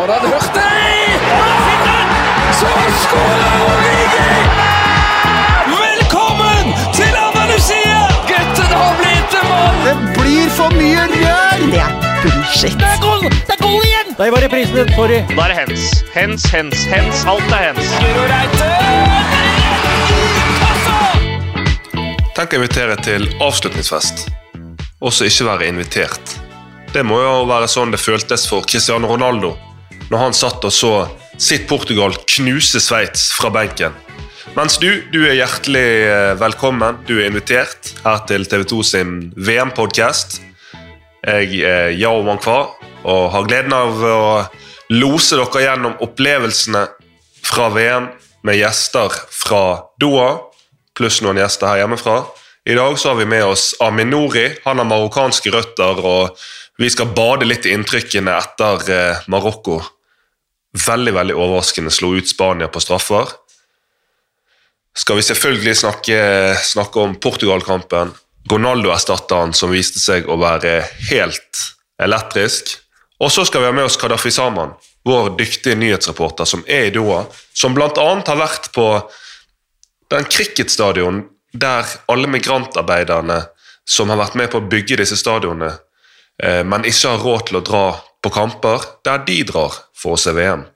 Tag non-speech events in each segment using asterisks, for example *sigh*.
Hørt det? Så skårer Origi! Velkommen til Andalusia! Gutten har blitt en mann! Det blir for mye rør! Det er bullshit. Det er goal! Det er goal igjen! Der var reprisen, sorry. Da er det hens. Hens, hens, hens. Alt er hens. Tenk å invitere til avslutningsfest, og så ikke være invitert. Det må jo være sånn det føltes for Cristiano Ronaldo når han satt og så sitt Portugal knuse Sveits fra benken. Mens du, du er hjertelig eh, velkommen. Du er invitert her til TV2 sin VM-podkast. Jeg er Yao Mankwa og har gleden av å lose dere gjennom opplevelsene fra VM med gjester fra Doha, pluss noen gjester her hjemmefra. I dag så har vi med oss Aminori. Han har marokkanske røtter, og vi skal bade litt i inntrykkene etter eh, Marokko. Veldig veldig overraskende slo ut Spania på straffer. Skal vi selvfølgelig snakke, snakke om Portugal-kampen. Ronaldo-erstatteren som viste seg å være helt elektrisk. Og så skal vi ha med oss Kadafi Saman, vår dyktige nyhetsreporter som er i Doha. Som bl.a. har vært på den cricketstadionen der alle migrantarbeiderne som har vært med på å bygge disse stadionene, eh, men ikke har råd til å dra på kamper, der de drar for å se VM.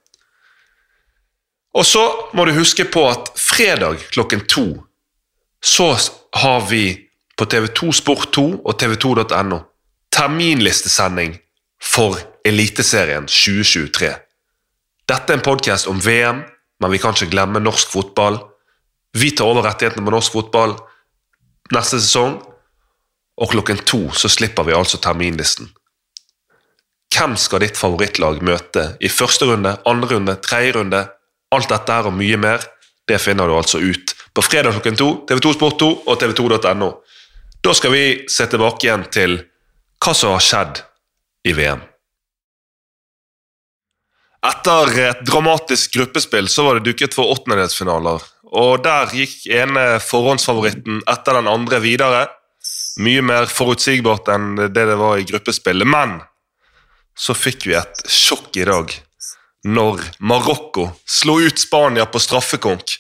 Og så må du huske på at fredag klokken to så har vi på TV2 Sport 2 og tv2.no terminlistesending for Eliteserien 2023. Dette er en podkast om VM, men vi kan ikke glemme norsk fotball. Vi tar over rettighetene på norsk fotball neste sesong, og klokken to så slipper vi altså terminlisten. Hvem skal ditt favorittlag møte i første runde, andre runde, tredje runde? Alt dette her og mye mer, det finner du altså ut på fredag klokken to, TV2 Sport 2 og tv2.no. Da skal vi se tilbake igjen til hva som har skjedd i VM. Etter et dramatisk gruppespill så var det duket for åttendedelsfinaler. Og der gikk ene forhåndsfavoritten etter den andre videre. Mye mer forutsigbart enn det det var i gruppespillet. Men så fikk vi et sjokk i dag når Marokko slo ut Spania på straffekonk.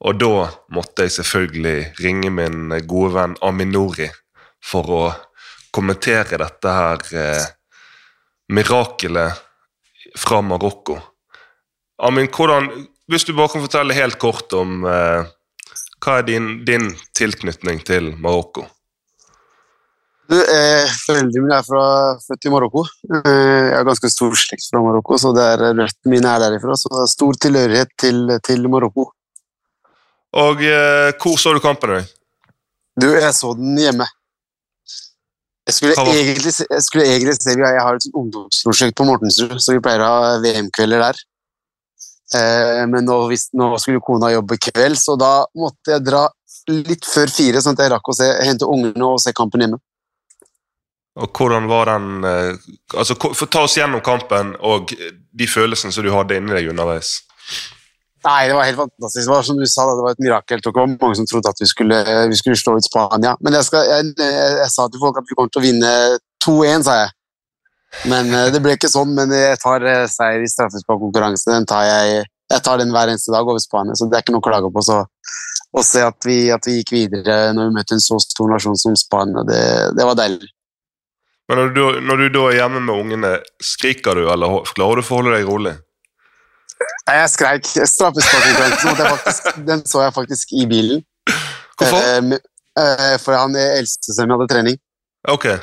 Og da måtte jeg selvfølgelig ringe min gode venn Aminori for å kommentere dette her eh, mirakelet fra Marokko. Amin, hvordan, hvis du bare kan fortelle helt kort om eh, hva er din, din tilknytning til Marokko? Eh, Foreldrene mine er fra, født i Marokko. Eh, jeg har ganske stor slekt fra Marokko, så det er, røttene mine er derifra. Så det er stor tilhørighet til, til Marokko. Og eh, hvor så du kampen? Du, jeg så den hjemme. Jeg skulle egentlig, jeg skulle egentlig se Jeg har et ungdomsprosjekt på Mortensrud, så vi pleier å ha VM-kvelder der. Eh, men nå, hvis, nå skulle kona jobbe kveld, så da måtte jeg dra litt før fire, sånn at jeg rakk å se, hente ungene og se kampen hjemme. Og hvordan var den eh, altså, Ta oss gjennom kampen og de følelsene som du hadde inni deg underveis. Nei, det var helt fantastisk. Det var som du sa, det var et mirakel. Det var mange som trodde at vi skulle, vi skulle slå ut Spania. Men jeg, skal, jeg, jeg, sa til folk at vi kommer til å vinne 2-1, sa jeg. Men eh, det ble ikke sånn. Men jeg tar eh, seier i straffesparkkonkurranse. Den jeg, jeg tar den hver eneste dag over Spania, så det er ikke noe å klage på. Så å se at vi, at vi gikk videre når vi møtte en så stor nasjon som Spania, det, det var deilig. Men når du, når du da er hjemme med ungene, skriker du, eller klarer du å forholde deg rolig? Nei, Jeg skreik. Straffesparkkonkurransen den så jeg faktisk i bilen. Hvorfor? Eh, eh, for han eldstesønnen hadde trening. Ok. Eh,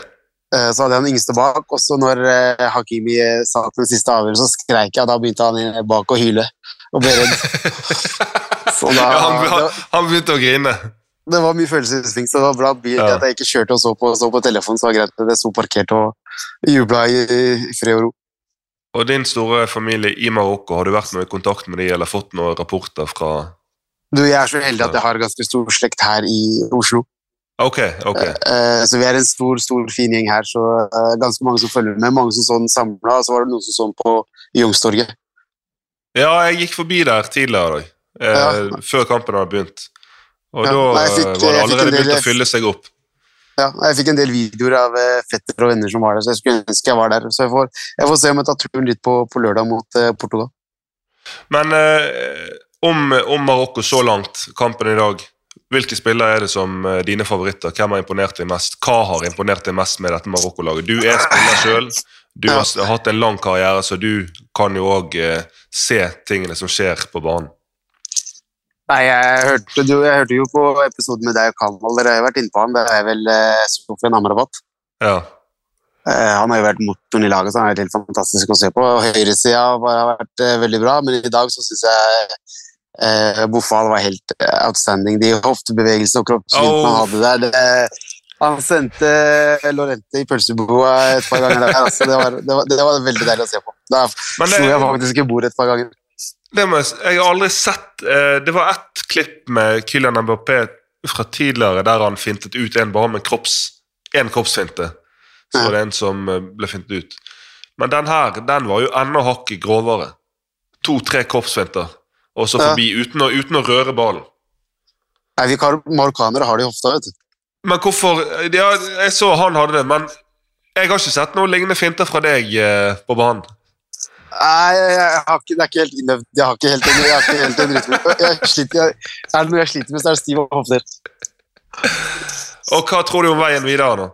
Så hadde jeg han yngste bak, og så når eh, Hakimi sa til den siste avgjørelsen, så skreik jeg, og da begynte han eh, bak å hyle og ble redd. *laughs* Så da, Ja, han, han, han begynte å grine. Det var mye følelsesting, så det var bra bil, Ja. at jeg ikke kjørte og så på, så på telefonen, så var det greit at jeg sto parkert og jubla i, i fred og ro. Og din store familie i Marokko, har du vært noe i kontakt med dem eller fått noen rapporter fra Du, jeg er så heldig at jeg har ganske stor slekt her i Oslo. Ok, ok. Eh, Så vi er en stor, stor, fin gjeng her, så eh, ganske mange som følger med. Mange som så den samla, og så var det noen som så den på Youngstorget. Ja, jeg gikk forbi der tidligere i dag, eh, Ja. før kampen hadde begynt. Og Ja, da nei, fikk- eh, var det allerede del- begynt å fylle seg opp. Ja, jeg fikk en del videoer av fettere fetter og venner som var der, så jeg skulle ønske jeg var der. Så jeg får, jeg får se om jeg tar turen dit på, på lørdag mot eh, Portugal. Men eh, om, om Marokko så langt, kampen i dag, hvilke spillere er det som eh, dine favoritter? Hvem har imponert deg mest? Hva har imponert deg mest med dette Marokko-laget? Du er spiller sjøl. Du har hatt en lang karriere, så du kan jo òg eh, se tingene som skjer på banen. Nei, jeg hørte, du, jeg hørte jo på episoden med deg og Kamal, dere har vært inne på han. Det er vel eh, Sofian Amrabat. Ja. Eh, han har jo vært motoren i laget, så han er helt fantastisk å se på. Høyresida har vært eh, veldig bra, men i dag så syns jeg eh, Bofal var helt eh, outstanding. De hoftebevegelsene og kroppsvinnene Oh. han hadde der det, Han sendte Lorente i pølseboa et par ganger der. Altså, det, var, det, var, det var veldig deilig å se på. Da Men slo jeg faktisk i bordet et par ganger. Det må jeg, jeg har aldri sett eh, Det var ett klipp med Kylian Mbappé fra tidligere der han fintet ut en bare med kropps, en kroppsfinte. Så var det en som eh, ble fintet ut. Men den her den var jo enda hakket grovere. To-tre kroppsfinter, og så Ja. forbi uten å, uten å røre ballen. Nei, vi marokkanere har det i hofta, vet du. Men hvorfor ja, Jeg så han hadde det, men jeg har ikke sett noen lignende finter fra deg eh, på banen. Nei, jeg, har ikke, det er ikke helt innøvd. Jeg har ikke helt en, jeg har ikke helt en rytme. Jeg sliter, jeg, er det noe jeg sliter med, så er det stive hofter. Og hva tror du om veien videre nå?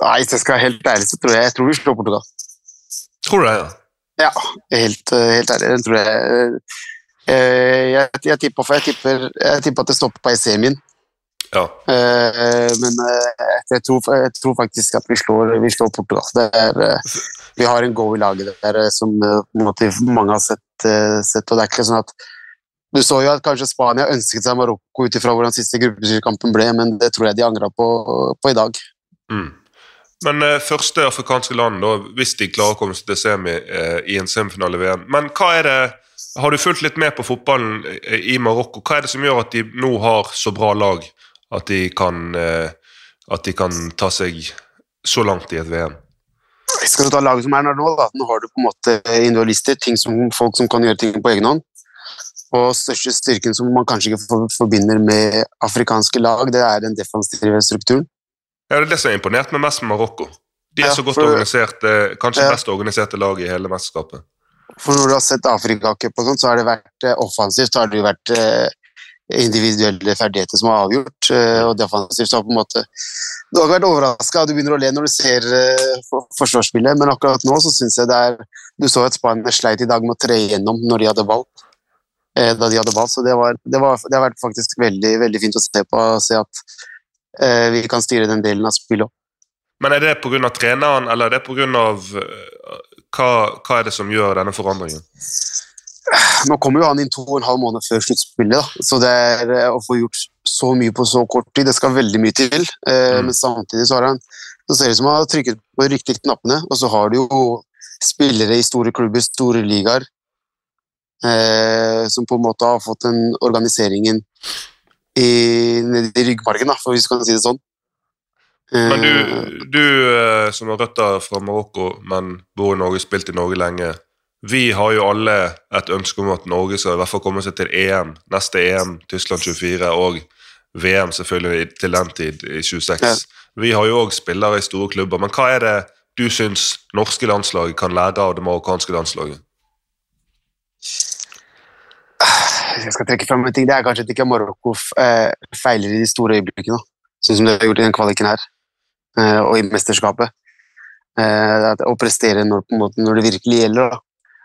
Nei, hvis jeg skal være helt ærlig, så tror jeg, jeg tror vi slår Portugal. Tror du det? ja? Ja, helt, helt ærlig. Den tror jeg eh, Jeg, jeg, tipper, jeg, tipper, jeg tipper at det stopper på i semien. Ja. Eh, men eh, jeg, tror, jeg tror faktisk at vi slår, vi slår Portugal. Det er, vi har en go i laget der eh, som eh, måte mange har sett, eh, sett. Og det er ikke sånn at Du så jo at kanskje Spania ønsket seg Marokko ut ifra hvordan siste gruppekampen ble, men det tror jeg de angra på, på i dag. Mm. Men eh, første afrikanske land, da, hvis de klarer å komme seg til semi eh, i en semifinale i VM Men hva er det Har du fulgt litt med på fotballen i Marokko? Hva er det som gjør at de nå har så bra lag at de kan, at de kan ta seg så langt i et VM? Skal du ta laget som er nå, da? Nå har du på en måte individualister, ting som, folk som kan gjøre ting på egen hånd. Og største styrken som man kanskje ikke forbinder med afrikanske lag, det er den defensive strukturen. Ja, Det er det som har imponert meg mest med Marokko. De er Ja, så godt for- organisert, eh, kanskje Ja. best organiserte lag i hele mesterskapet. For når du har sett Afrikacup og sånt, så har det vært eh, offensivt, så har det jo vært eh, individuelle ferdigheter som har avgjort, eh, og defensivt har på en måte Du har ikke vært overraska, du begynner å le når du ser eh, forsvarsspillet, men akkurat nå så syns jeg det er Du så at Spania sleit i dag med å tre igjennom når de hadde ball. Eh, da de hadde ball, så det, var, det, var, det har vært faktisk veldig, veldig fint å se på, og se at eh, vi kan styre den delen av spillet òg. Men er det pga. treneren, eller er det pga. Hva, hva er det som gjør denne forandringen? Nå kommer jo han inn to og en halv måned før sluttspillet, så det er eh, å få gjort så mye på så kort tid, det skal veldig mye til. Eh, Mm. Men samtidig så, har han, så ser det ut som han har trykket på de riktige knappene, og så har du jo spillere i store klubber, store ligaer, eh, som på en måte har fått den organiseringen i, nede i ryggmargen, da, for hvis du kan si det sånn. Eh, Men du, du eh, som har røtter fra Marokko, men bor i Norge, spilt i Norge lenge. Vi har jo alle et ønske om at Norge skal i hvert fall komme seg til EM. Neste EM, Tyskland 24, og VM selvfølgelig til den tid, i 26. Ja. Vi har jo òg spillere i store klubber, men hva er det du syns norske landslag kan lære av det marokkanske landslaget? Hvis jeg skal trekke frem en ting, det er kanskje at ikke Marokko eh, feiler i de store øyeblikkene. Sånn som de har gjort i den kvaliken her, eh, og i mesterskapet. Eh, å prestere når, når det virkelig gjelder. da.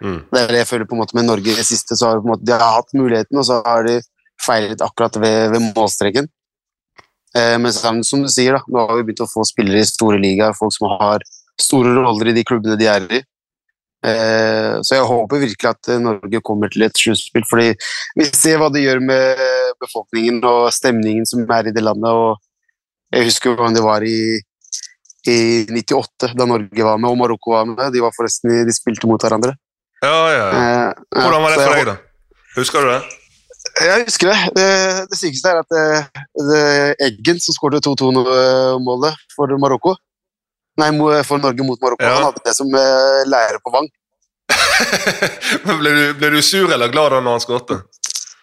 Mm. Det er det jeg føler på en måte med Norge i det siste. så har en måte, De har hatt muligheten, og så har de feilet akkurat ved, ved målstreken. Eh, men som du sier, da, nå har vi begynt å få spillere i store ligaer, folk som har store roller i de klubbene de er i. Eh, så jeg håper virkelig at eh, Norge kommer til et sluttspill, fordi vi ser hva det gjør med befolkningen og stemningen som er i det landet. og Jeg husker hvordan det var i, i 98, da Norge var med og Marokko var med. De var forresten, de spilte mot hverandre. Ja, ja. ja. Eh, Hvordan var det for deg, da? Husker du det? Jeg husker det. Det, det sykeste er at det, det Eggen, som skåret 2-2-målet for Marokko Nei, for Norge mot Marokko. Ja. Han hadde det som eh, lærer på Vang. *laughs* Men ble, du, ble du sur eller glad da når han skåret?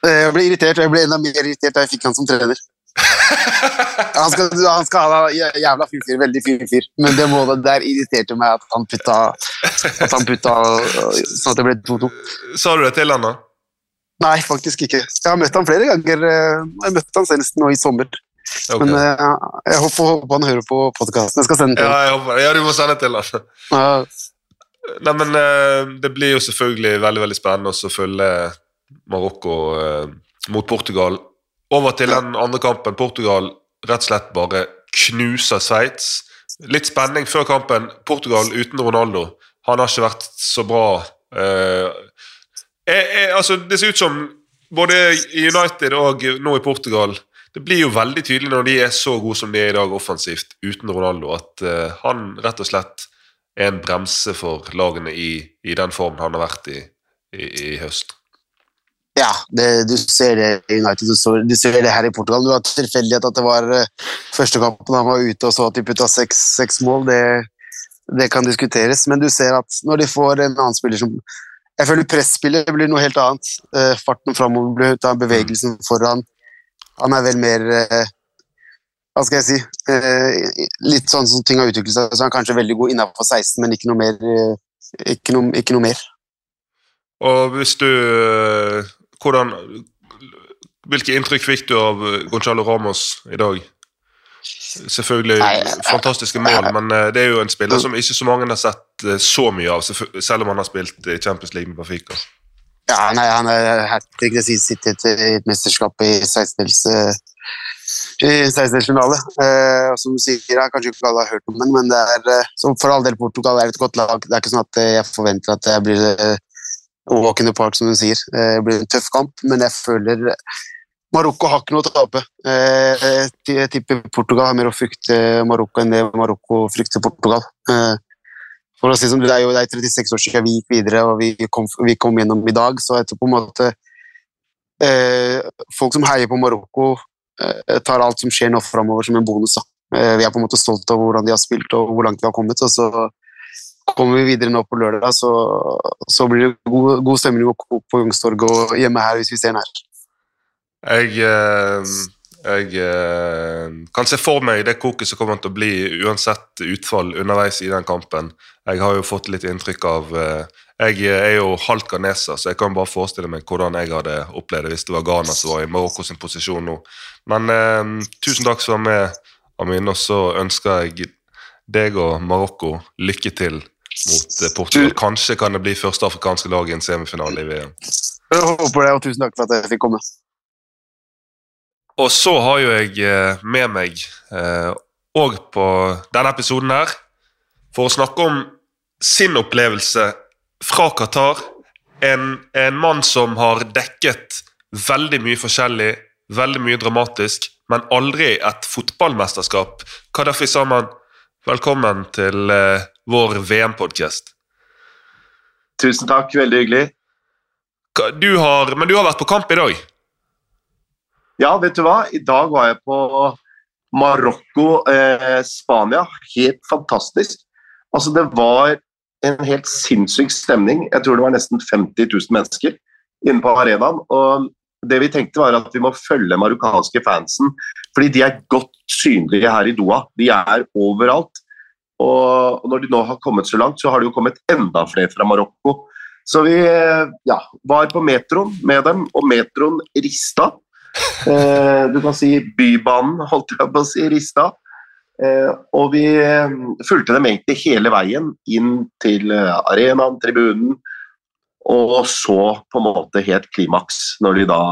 Eh, Jeg ble irritert, og jeg ble enda mer irritert da jeg fikk han som trener. Han skal, han skal ha jævla fin fyr, veldig fin fyr. Men det målet der irriterte meg at han putta, at han putta sånn at det ble 2-2. Sa du det til han da? Nei, faktisk ikke. Jeg har møtt han flere ganger. Jeg møtte han senest nå i sommer. Okay. Men eh, jeg håper, håper han hører på podkasten. Jeg skal sende den Ja, til jeg håper. Ja, du må sende til han. Nei, men eh, Det blir jo selvfølgelig veldig veldig spennende å følge Marokko eh, mot Portugal. Over til den andre kampen. Portugal rett og slett bare knuser Sveits. Litt spenning før kampen. Portugal uten Ronaldo. Han har ikke vært så bra. eh, jeg, jeg, altså, det ser ut som både i United og nå i Portugal Det blir jo veldig tydelig når de er så gode som de er i dag offensivt uten Ronaldo, at eh, han rett og slett er en bremse for lagene i, i den formen han har vært i i, i høst. Ja, det, du ser det i United, du, så, du ser det her i Portugal. Det var tilfeldighet at det var eh, første kampen han var ute og så at de putta seks, mål. Det, det kan diskuteres, men du ser at når de får en annen spiller som Jeg føler presspillet blir noe helt annet. Eh, farten framover blir ta bevegelsen foran. Han er vel mer eh, Hva skal jeg si Litt sånn som ting har utviklet seg, så han er kanskje veldig god innenfor 16, men ikke noe mer. Ikke noe, ikke noe mer. Og hvis du Hvordan Hvilke inntrykk fikk du av eh, Gonzalo Ramos i dag? Selvfølgelig fantastiske mål, men eh, det er jo en spiller som ikke så mange har sett eh, så mye av, selv om han har spilt i Champions League med Benfica. Ja, nei, han er helt trick sittet sitt i et, mesterskap i 16-dels eh, i 16-delsfinale. Eh, som du sier, jeg kanskje ikke alle har hørt om den, men det er eh, for all del Portugal er et godt lag. Det er ikke sånn at eh, jeg forventer at jeg blir eh, walk park, som du sier. Eh, det blir en tøff kamp, men jeg føler Marokko har ikke noe å tape. Eh, jeg tipper Portugal har mer å frykte Marokko enn det Marokko frykter Portugal. Eh, for å si som Det er jo det er 36 år siden vi gikk videre og vi kom, vi kom gjennom i dag, så jeg tror på en måte eh, Folk som heier på Marokko, eh, tar alt som skjer nå framover som en bonus. Eh, vi er på en måte stolte av hvordan de har spilt og hvor langt vi har kommet. og så Kommer vi videre nå på lørdag, så, så blir det god, god stemning på Youngstorget og hjemme her hvis vi ser den her. Jeg, eh, jeg eh, kan se for meg det koket som kommer til å bli uansett utfall underveis i den kampen. Jeg har jo fått litt inntrykk av eh, Jeg er jo halvt ganeser, så jeg kan bare forestille meg hvordan jeg hadde opplevd det hvis det var Ghana som var i Marokko sin posisjon nå. Men eh, tusen takk for å være med, Amin, og så ønsker jeg deg og Marokko lykke til mot eh, Portugal. Kanskje kan det bli første afrikanske lag i en semifinale i VM. Jeg håper det, og tusen takk for at jeg fikk komme. Og så har jo jeg eh, med meg òg på denne episoden her for å snakke om sin opplevelse fra Qatar. En, en mann som har dekket veldig mye forskjellig, veldig mye dramatisk, men aldri et fotballmesterskap. Kadafi Saman, velkommen til eh, vår VM-podkast. Tusen takk, veldig hyggelig. Du har, men du har vært på kamp i dag? Ja, vet du hva? I dag var jeg på Marokko-Spania. helt fantastisk. Altså, det var en helt sinnssyk stemning. Jeg tror det var nesten 50 000 mennesker inne på arenaen. og det vi tenkte var at Vi må følge marokkanske fansen, fordi de er godt synlige her i Doha. De er overalt. Og når de nå har kommet så langt, så har det jo kommet enda flere fra Marokko. Så vi ja, var på metroen med dem, og metroen rista. Eh, du kan si Bybanen, holdt jeg på å si, rista. Eh, og vi eh, fulgte dem egentlig hele veien inn til eh, arenaen, tribunen, og så på en måte helt klimaks når de da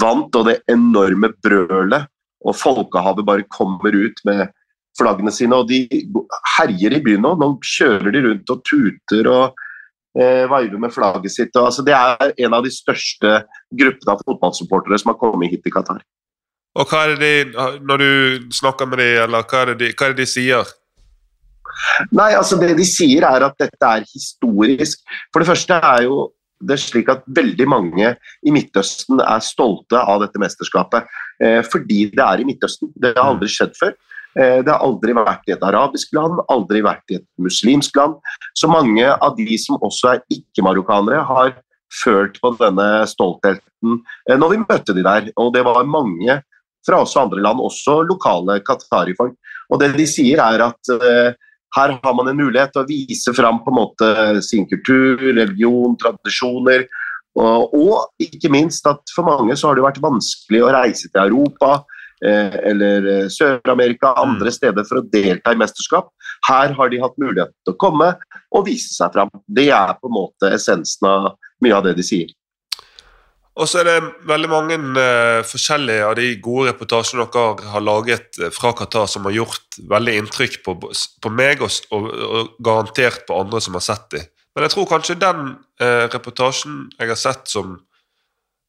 vant, og det enorme brølet, og folkehavet bare kommer ut med flaggene sine, og de herjer i byen nå. Nå kjører de rundt og tuter og eh, veiver med flagget sitt. Og, altså, det er en av de største gruppene av fotballsupportere som har kommet hit til Qatar. Og hva er det de, Når du snakker med dem, eller hva er det de, hva er det de sier? Nei, altså Det de sier, er at dette er historisk. For det første er jo det er slik at veldig mange i Midtøsten er stolte av dette mesterskapet. Eh, fordi det er i Midtøsten. Det har aldri skjedd før. Eh, det har aldri vært i et arabisk land, aldri vært i et muslimsk land. Så mange av de som også er ikke-marokkanere, har følt på denne stoltheten eh, når vi møtte de der. Og det var mange fra også andre land, også lokale qatari-folk. Og det de sier er at her har man en mulighet til å vise fram på en måte sin kultur, religion, tradisjoner. Og, og ikke minst at for mange så har det vært vanskelig å reise til Europa eh, eller eh, Sør-Amerika, andre steder for å delta i mesterskap. Her har de hatt mulighet til å komme og vise seg fram. Det er på en måte essensen av mye av det de sier. Og så er det veldig mange uh, forskjellige av de gode reportasjene dere har laget uh, fra Qatar som har gjort veldig inntrykk på, på meg og, og, og, garantert på andre som har sett dem. Men jeg tror kanskje den uh, reportasjen jeg har sett som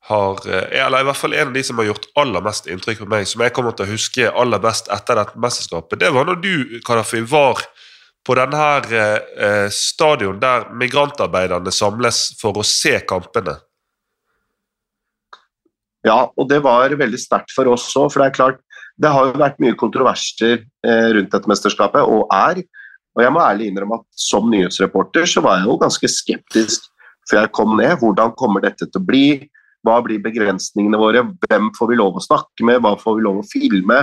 har Eller i hvert fall en av de som har gjort aller mest inntrykk på meg, som jeg kommer til å huske aller best etter dette mesterskapet, det var når du, Kadafi, var på denne her stadion der migrantarbeiderne samles for å se kampene. Ja, og det var veldig sterkt for oss òg. For det er klart, det har jo vært mye kontroverser eh, rundt dette mesterskapet, og er. Og jeg må ærlig innrømme at som nyhetsreporter så var jeg jo ganske skeptisk før jeg kom ned. Hvordan kommer dette til å bli? Hva blir begrensningene våre? Hvem får vi lov å snakke med? Hva får vi lov å filme?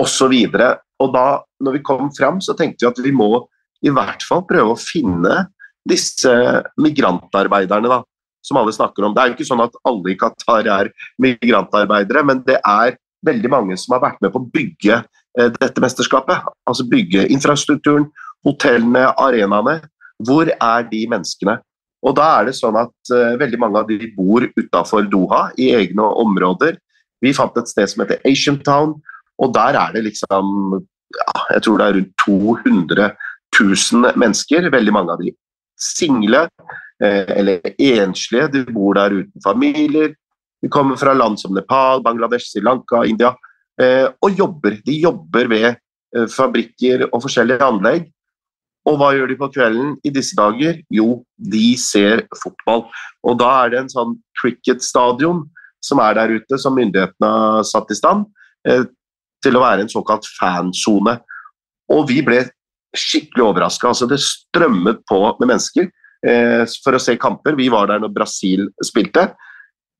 Og så videre. Og da når vi kom fram, så tenkte vi at vi må i hvert fall prøve å finne disse migrantarbeiderne, da som alle snakker om. Det er jo ikke sånn at alle i Qatar er migrantarbeidere, men det er veldig mange som har vært med på å bygge eh, dette mesterskapet. Altså bygge infrastrukturen, hotellene, arenaene. Hvor er de menneskene? Og da er det sånn at uh, veldig mange av de bor utafor Doha, i egne områder. Vi fant et sted som heter Asian Town, og der er det liksom ja, Jeg tror det er rundt 200 000 mennesker, veldig mange av de single eller enslige. De bor der uten familier. De kommer fra land som Nepal, Bangladesh, Sri Lanka, India eh, og jobber. De jobber ved eh, fabrikker og forskjellige anlegg. Og hva gjør de på kvelden i disse dager? Jo, de ser fotball. Og da er det en sånn cricket-stadion som er der ute, som myndighetene har satt i stand, til å være en såkalt fansone. Og vi ble skikkelig overraska. Altså, det strømmet på med mennesker. Eh, for å se kamper. Vi var der når Brasil spilte.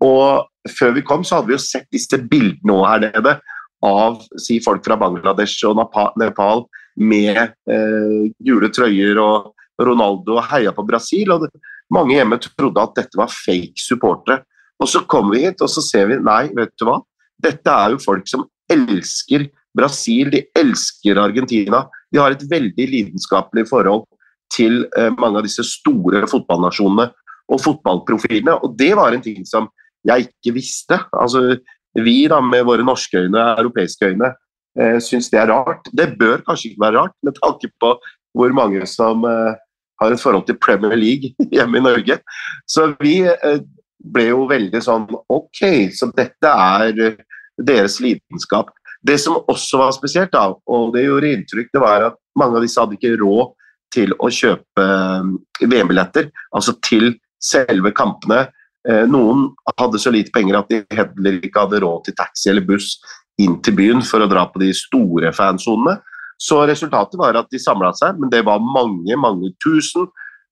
Og før vi kom, så hadde vi jo sett disse bildene her nede av si, folk fra Bangladesh og Nepal med eh, gule trøyer og Ronaldo og heia på Brasil. og Mange hjemme trodde at dette var fake supportere. Og så kommer vi hit og så ser vi nei, vet du hva. Dette er jo folk som elsker Brasil, de elsker Argentina. De har et veldig lidenskapelig forhold til eh, mange av disse store fotballnasjonene og fotballprofilene. Og det var en ting som jeg ikke visste. Altså, vi da, med våre norske øyne, europeiske øyne, eh, syns det er rart. Det bør kanskje ikke være rart, med tanke på hvor mange som eh, har et forhold til Premier League *laughs* hjemme i Norge. Så vi eh, ble jo veldig sånn Ok, så dette er deres lidenskap. Det som også var spesielt, da, og det gjorde inntrykk, det var at mange av disse hadde ikke råd til å kjøpe eh, VM-billetter, altså til selve kampene. Eh, noen hadde så lite penger at de heller ikke hadde råd til taxi eller buss inn til byen for å dra på de store fansonene. Så resultatet var at de samla seg, men det var mange, mange tusen.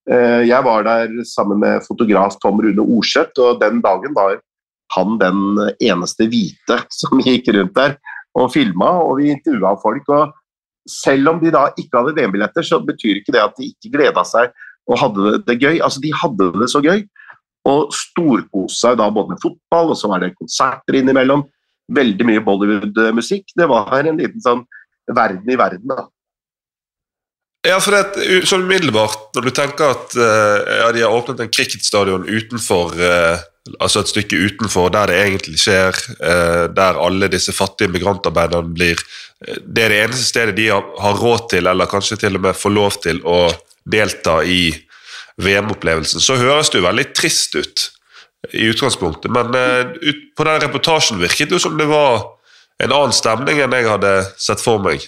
Eh, jeg var der sammen med fotograf Tom Rune Orseth, og den dagen var han den eneste hvite som gikk rundt der og filma, og vi intervjua folk. og selv om de da ikke hadde VM-billetter, så betyr ikke det at de ikke gleda seg og hadde det gøy. Altså, de hadde det så gøy. Og storkoste seg da både med fotball, og så var det konserter innimellom. Veldig mye Bollywood-musikk. Det var en liten sånn verden i verden, da. Ja, for det, sånn umiddelbart, når du tenker at uh, ja, de har åpnet en cricketstadion utenfor uh, altså et stykke utenfor der det egentlig skjer, uh, der alle disse fattige migrantarbeiderne blir Det er det eneste stedet de har, råd til, eller kanskje til og med får lov til å delta i VM-opplevelsen. Så høres det jo veldig trist ut i utgangspunktet, men ut, på den reportasjen virket det jo som det var en annen stemning enn jeg hadde sett for meg.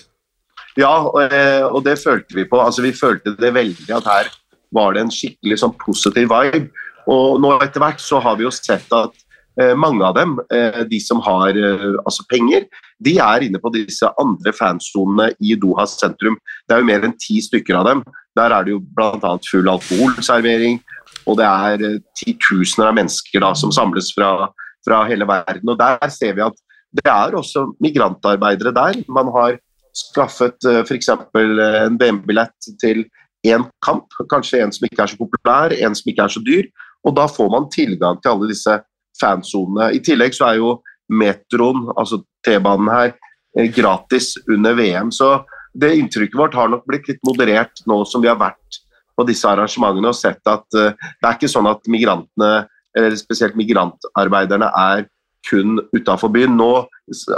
Ja, og, eh, det følte vi på. Altså, vi følte det veldig at her var det en skikkelig sånn positiv vibe. Og nå etter hvert så har vi jo sett at eh, mange av dem, eh, de som har eh, altså penger, de er inne på disse andre fansonene i Doha sentrum. Det er jo mer enn ti stykker av dem. Der er det jo bl.a. full alkoholservering, og det er titusener av mennesker da, som samles fra, fra hele verden. Og der ser vi at det er også migrantarbeidere der. Man har skaffet f.eks. en VM-billett til én kamp, kanskje en som ikke er så populær, en som ikke er så dyr. Og da får man tilgang til alle disse fansonene. I tillegg så er jo metroen, altså T-banen her, eh, gratis under VM. Så det inntrykket vårt har nok blitt litt moderert nå som vi har vært på disse arrangementene og sett at uh, det er ikke sånn at migrantene, eller spesielt migrantarbeiderne, er kun utafor byen. Nå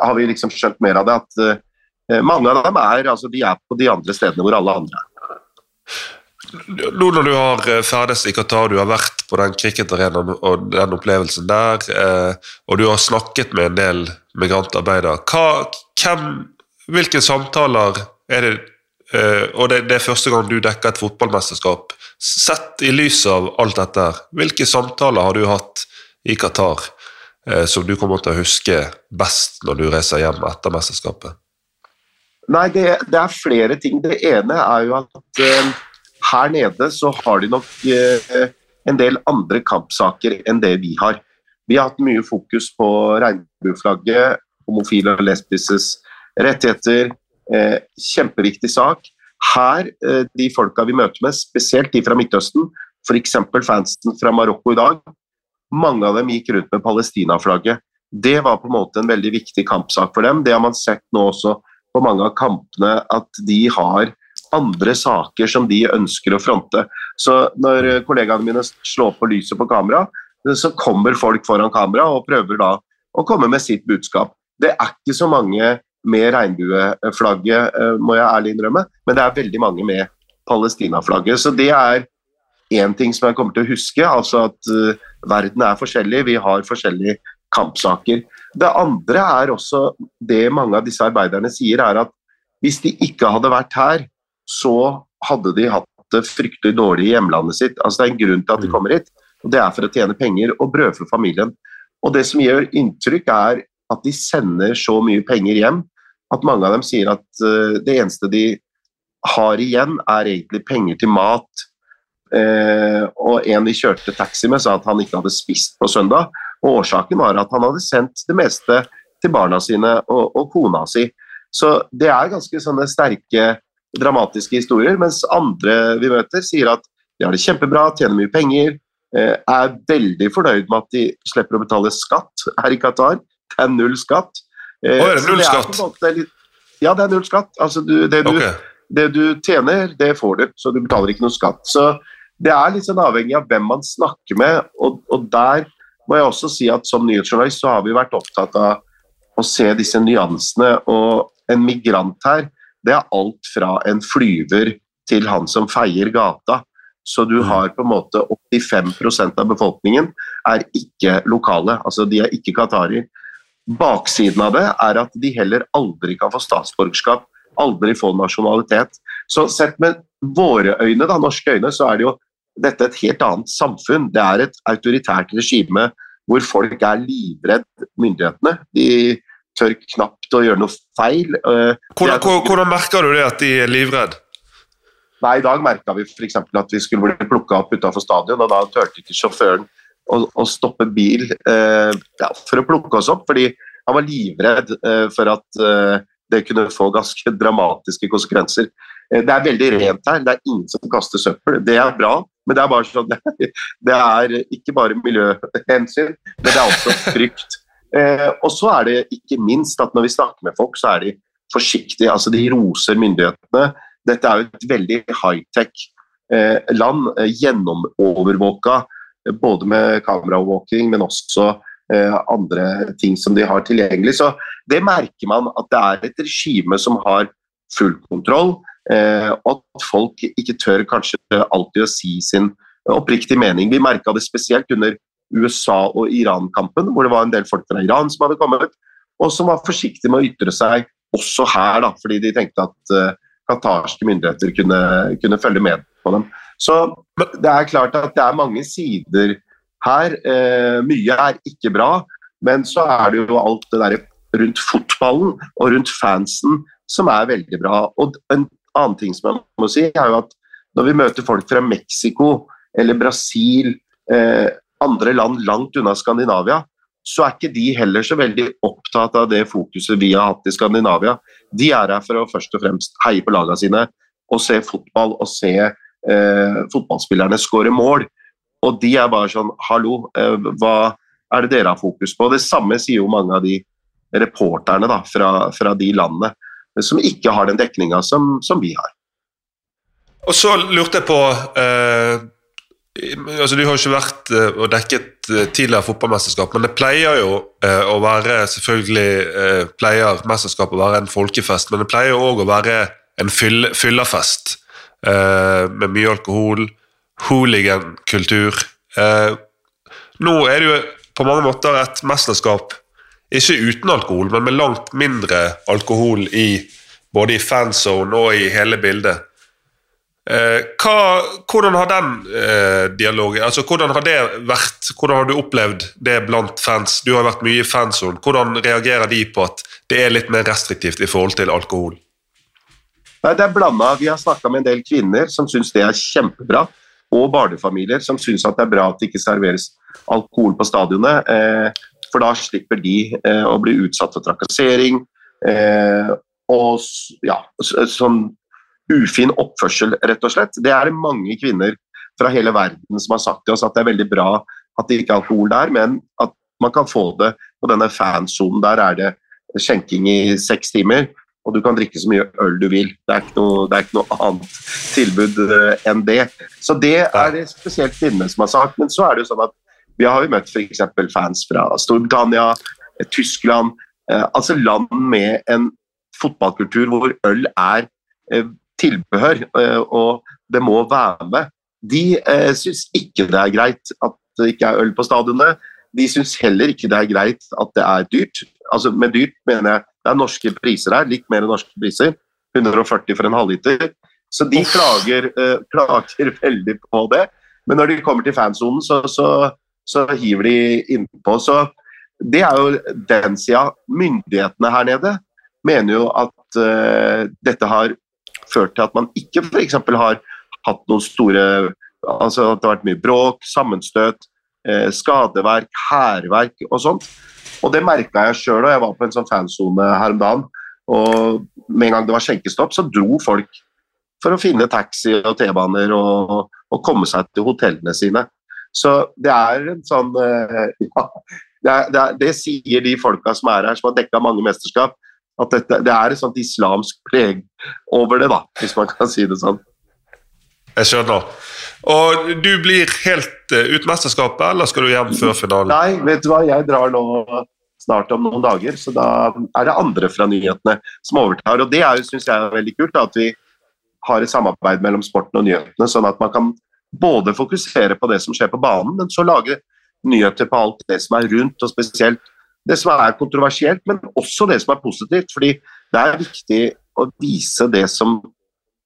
har vi liksom skjønt mer av det, at uh, mange av dem er, altså, de er på de andre stedene hvor alle andre er. Nå når du har eh, ferdes i Qatar, du har vært på den cricketarenaen og den opplevelsen der, eh, og du har snakket med en del migrantarbeidere, hvem, hvilke samtaler er det eh, Og det, det, er første gang du dekker et fotballmesterskap. Sett i lys av alt dette, hvilke samtaler har du hatt i Qatar som du kommer til å huske best når du reiser hjem etter mesterskapet? Nei, det, det er flere ting. Det ene er jo at her nede så har de nok eh, en del andre kampsaker enn det vi har. Vi har hatt mye fokus på regnbueflagget, homofile og lesbises rettigheter. Eh, kjempeviktig sak. Her, eh, de folka vi møter med, spesielt de fra Midtøsten, f.eks. fansen fra Marokko i dag, mange av dem gikk rundt med Palestina-flagget. Det var på en måte en veldig viktig kampsak for dem. Det har man sett nå også på mange av kampene, at de har andre saker som de ønsker å fronte. Så når kollegaene mine slår på lyset på kamera, så kommer folk foran kamera og prøver da å komme med sitt budskap. Det er ikke så mange med regnbueflagget, eh, må jeg ærlig innrømme, men det er veldig mange med Palestina-flagget. Så det er én ting som jeg kommer til å huske, altså at uh, verden er forskjellig, vi har forskjellige kampsaker. Det andre er også det mange av disse arbeiderne sier, er at hvis de ikke hadde vært her, så hadde de hatt det fryktelig dårlig i hjemlandet sitt. Altså Det er en grunn til at de mm. kommer hit, og det er for å tjene penger og brødfø familien. Og Det som gjør inntrykk, er at de sender så mye penger hjem at mange av dem sier at uh, det eneste de har igjen, er egentlig penger til mat. Uh, og en de kjørte taxi med, sa at han ikke hadde spist på søndag. Og årsaken var at han hadde sendt det meste til barna sine og, og kona si. Så det er ganske sånne sterke dramatiske historier, mens andre vi møter, sier at de har det kjempebra, tjener mye penger, eh, er veldig fornøyd med at de slipper å betale skatt her i Qatar. Det er null skatt. Å, er det null skatt? Litt, ja, det er null skatt. Altså, du, det, du, okay. det, du, tjener, det får du, så du betaler ikke noe skatt. Så det er litt sånn avhengig av hvem man snakker med, og, og der må jeg også si at som nyhetsjournalist så har vi vært opptatt av å se disse nyansene. Og en migrant her det er alt fra en flyver til han som feier gata. Så du mm. har på en måte 85% av befolkningen er ikke lokale, altså de er ikke qatarier. Baksiden av det er at de heller aldri kan få statsborgerskap, aldri få nasjonalitet. Så sett med våre øyne, da, norske øyne, så er det jo dette et helt annet samfunn. Det er et autoritært regime hvor folk er livredd myndighetene. De tør knapt å gjøre noe feil. Eh, hvordan, hvordan merker du det, at de er livredde? Nei, I dag merka vi f.eks. at vi skulle bli plukka opp utenfor stadion, og da turte ikke sjåføren å, å stoppe bil eh, ja, for å plukke oss opp, fordi han var livredd eh, for at eh, det kunne få ganske dramatiske konsekvenser. Eh, det er veldig rent her, det er ingen som kaster søppel. Det er bra, men det er bare sånn, *laughs* det er ikke bare miljøhensyn, men det er også frykt. Eh, og så er det ikke minst at når vi snakker med folk, så er de forsiktige. altså De roser myndighetene. Dette er jo et veldig high-tech eh, land, eh, gjennomovervåka både med kameraovervåking, men også andre ting som de har tilgjengelig. Så det merker man at det er et regime som har full kontroll, og at folk ikke tør kanskje alltid å si sin oppriktige mening. Vi merka det spesielt under USA- og Iran-kampen, hvor det var en del folk fra Iran som hadde kommet, og som var forsiktige med å ytre seg også her, da, fordi de tenkte at uh, qatarske myndigheter kunne, kunne, følge med på dem. Så det er klart at det er mange sider her. Uh, mye er ikke bra, men så er det jo alt det der rundt fotballen og rundt fansen som er veldig bra. Og en annen ting som jeg må si, er jo at når vi møter folk fra Mexico eller Brasil, eh, andre land langt unna Skandinavia, så er ikke de heller så veldig opptatt av det fokuset vi har hatt i Skandinavia. De er her for å først og fremst heie på lagene sine og se fotball og se eh, fotballspillerne skåre mål. Og de er bare sånn Hallo, eh, hva er det dere har fokus på? Det samme sier jo mange av de reporterne da, fra, fra de landene som ikke har den dekninga som, som, vi har. Og så lurte jeg på eh, altså Du har ikke vært eh, og dekket eh, tidligere fotballmesterskap, men det pleier jo eh, å være selvfølgelig pleier mesterskapet å være en folkefest, men det pleier jo òg å være en fyll, fyllerfest med mye alkohol, hooligankultur. nå er det jo på mange måter et mesterskap ikke uten alkohol, men med langt mindre alkohol i både i fanzone og i hele bildet. Eh, hva, hvordan har den eh, dialogen altså Hvordan har det vært? Hvordan har du opplevd det blant fans? Du har vært mye i fansonen. Hvordan reagerer de på at det er litt mer restriktivt i forhold til alkohol? Nei, det er blanda. Vi har snakka med en del kvinner som syns det er kjempebra, og barnefamilier som syns det er bra at det ikke serveres alkohol på stadionet. Eh, for da slipper de å bli utsatt for trakassering og ja, sånn ufin oppførsel, rett og slett. Det er det mange kvinner fra hele verden som har sagt til oss at det er veldig bra at det ikke er alkohol der, men at man kan få det på denne fansonen. Der er det skjenking i seks timer, og du kan drikke så mye øl du vil. Det er ikke noe, er ikke noe annet tilbud uh, enn det. Så det er det spesielt kvinnene som har sagt. Men så er det jo sånn at vi har jo møtt f.eks. fans fra Storbritannia, eh, Tyskland, eh, altså land med en fotballkultur hvor øl er eh, tilbehør, og det må være med. De eh, syns ikke det er greit at det ikke er øl på stadionet. De syns heller ikke det er greit at det er dyrt. Altså Med dyrt mener jeg det er norske priser her, litt mer norske priser. 140 for en halvliter. Så de klager, eh, klager *laughs* veldig på det. Men når de kommer til fansonen, så, så, så hiver de innpå. Så det er jo den sida. Myndighetene her nede mener jo at uh, dette har ført til at man ikke f.eks. har hatt noen store altså At det har vært mye bråk, sammenstøt, uh, skadeverk, hærverk og sånt. Og det merka jeg sjøl da jeg var på en sånn fansone her om dagen. Og med en gang det var skjenkestopp, så dro folk for å finne taxi og T-baner og, og komme seg til hotellene sine. Så det er en sånn eh, *laughs* ja, det, er, det, er, det, sier de folka som er her, som har dekka mange mesterskap, at dette, det er et sånt islamsk preg over det, da, hvis man kan si det sånn. Jeg skjønner. Og du blir helt uh, ut mesterskapet, eller skal du hjem før finalen? Nei, vet du hva, jeg drar nå snart om noen dager, så da er det andre fra nyhetene som overtar. Og det syns jeg er veldig kult, da, at vi har et samarbeid mellom sporten og nyhetene, sånn at man kan både fokusere på det som skjer på banen, men så lage nyheter på alt det som er rundt, og spesielt det som er kontroversielt, men også det som er positivt. fordi det er viktig å vise det som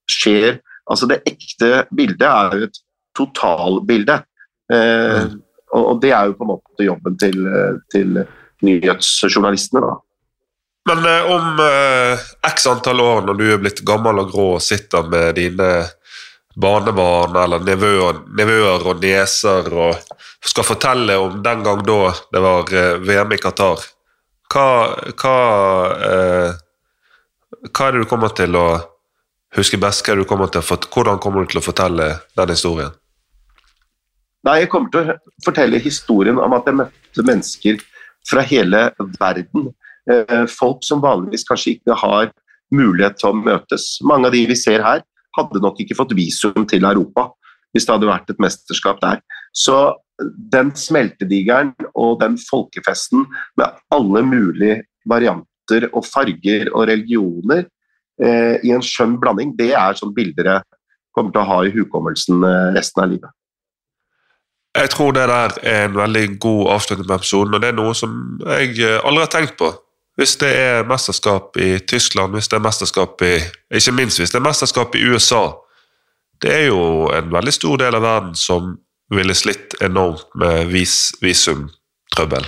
skjer. Altså Det ekte bildet er jo et totalbilde. Eh, mm. og, det er jo på en måte jobben til, til nyhetsjournalistene. da. Men eh, om eh, x antall år, når du er blitt gammel og grå og sitter med dine barnebarn eller nevøer, og nieser og skal fortelle om den gang da det var eh, VM i Qatar, hva, hva, eh, hva er det du kommer til å huske best? Hva du kommer til å, hvordan kommer du til å fortelle den historien? Nei, Jeg kommer til å fortelle historien om at jeg møtte mennesker fra hele verden. Eh, folk som vanligvis kanskje ikke har mulighet til å møtes. Mange av de vi ser her, hadde nok ikke fått visum til Europa hvis det hadde vært et mesterskap der. Så den smeltedigeren og den folkefesten med alle mulige varianter og farger og religioner eh, i en skjønn blanding, det er sånn bilder jeg kommer til å ha i hukommelsen eh, resten av livet. Jeg tror det der er en veldig god avslutning på episoden, og det er noe som jeg eh, aldri har tenkt på. Hvis det er mesterskap i Tyskland, hvis det er mesterskap i Ikke minst hvis det er mesterskap i USA. Det er jo en veldig stor del av verden som ville slitt enormt med vis, visumtrøbbel.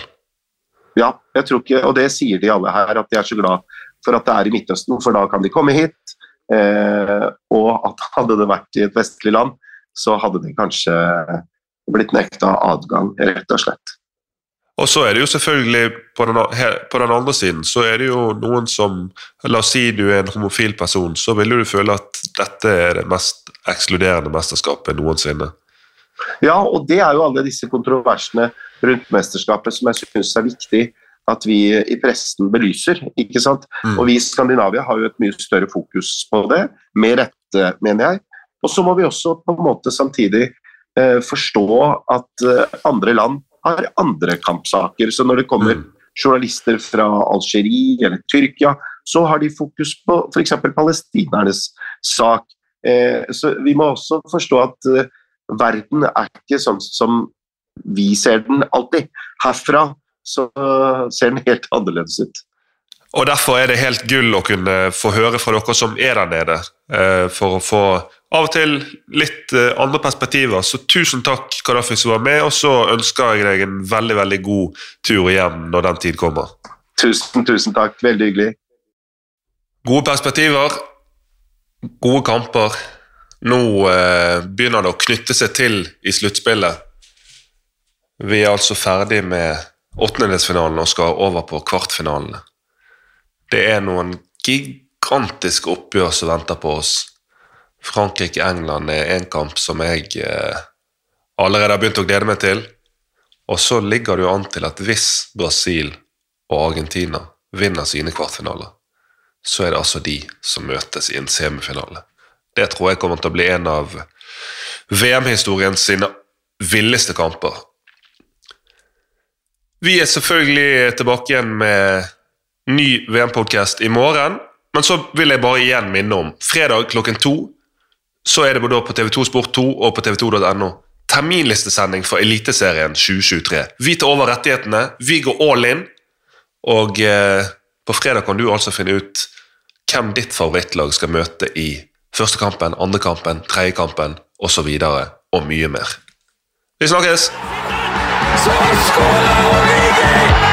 Ja, jeg tror ikke, og det sier de alle her, at de er så glad for at det er i Midtøsten, for da kan de komme hit. Eh, og at hadde det vært i et vestlig land, så hadde de kanskje blitt nekta adgang, rett og slett. Og så er det jo selvfølgelig på den, på den andre siden så er det jo noen som La oss si du er en homofil person, så vil du føle at dette er det mest ekskluderende mesterskapet noensinne. Ja, og det er jo alle disse kontroversene rundt mesterskapet som jeg syns er viktig at vi i pressen belyser. ikke sant? Mm. Og vi i Skandinavia har jo et mye større fokus på det, med rette, mener jeg. Og så må vi også på en måte samtidig eh, forstå at eh, andre land har andre kampsaker. Så når det kommer Mm. journalister fra Algerie eller Tyrkia, så har de fokus på f.eks. palestinernes sak. Eh, så vi må også forstå at eh, verden er ikke sånn som vi ser den alltid. Herfra så ser den helt annerledes ut. Og Derfor er det helt gull å kunne få høre fra dere som er der nede, for å få av og til litt eh, andre perspektiver. Så tusen takk, Kadafi, som var med, og så ønsker jeg deg en veldig veldig god tur igjen når den tid kommer. Tusen, tusen takk. Veldig hyggelig. Gode perspektiver, gode kamper. Nå eh, begynner det å knytte seg til i sluttspillet. Vi er altså ferdig med åttendedelsfinalen og skal over på kvartfinalene. Det er noen gigantiske oppgjør som venter på oss. Frankrike-England er en kamp som jeg eh, allerede har begynt å glede meg til. Og så ligger det jo an til at hvis Brasil og Argentina vinner sine kvartfinaler, så er det altså de som møtes i en semifinale. Det tror jeg kommer til å bli en av VM-historien sine villeste kamper. Vi er selvfølgelig tilbake igjen med ny VM-podkast i morgen. Men så vil jeg bare igjen minne om fredag klokken to så er det både på TV2 Sport 2 og på tv2.no terminlistesending for Eliteserien 2023. Vi tar over rettighetene, vi går all in, og eh, på fredag kan du altså finne ut hvem ditt favorittlag skal møte i første kampen, andre kampen, tredje kampen osv. Og, og mye mer. Vi snakkes! Så skåler Origi!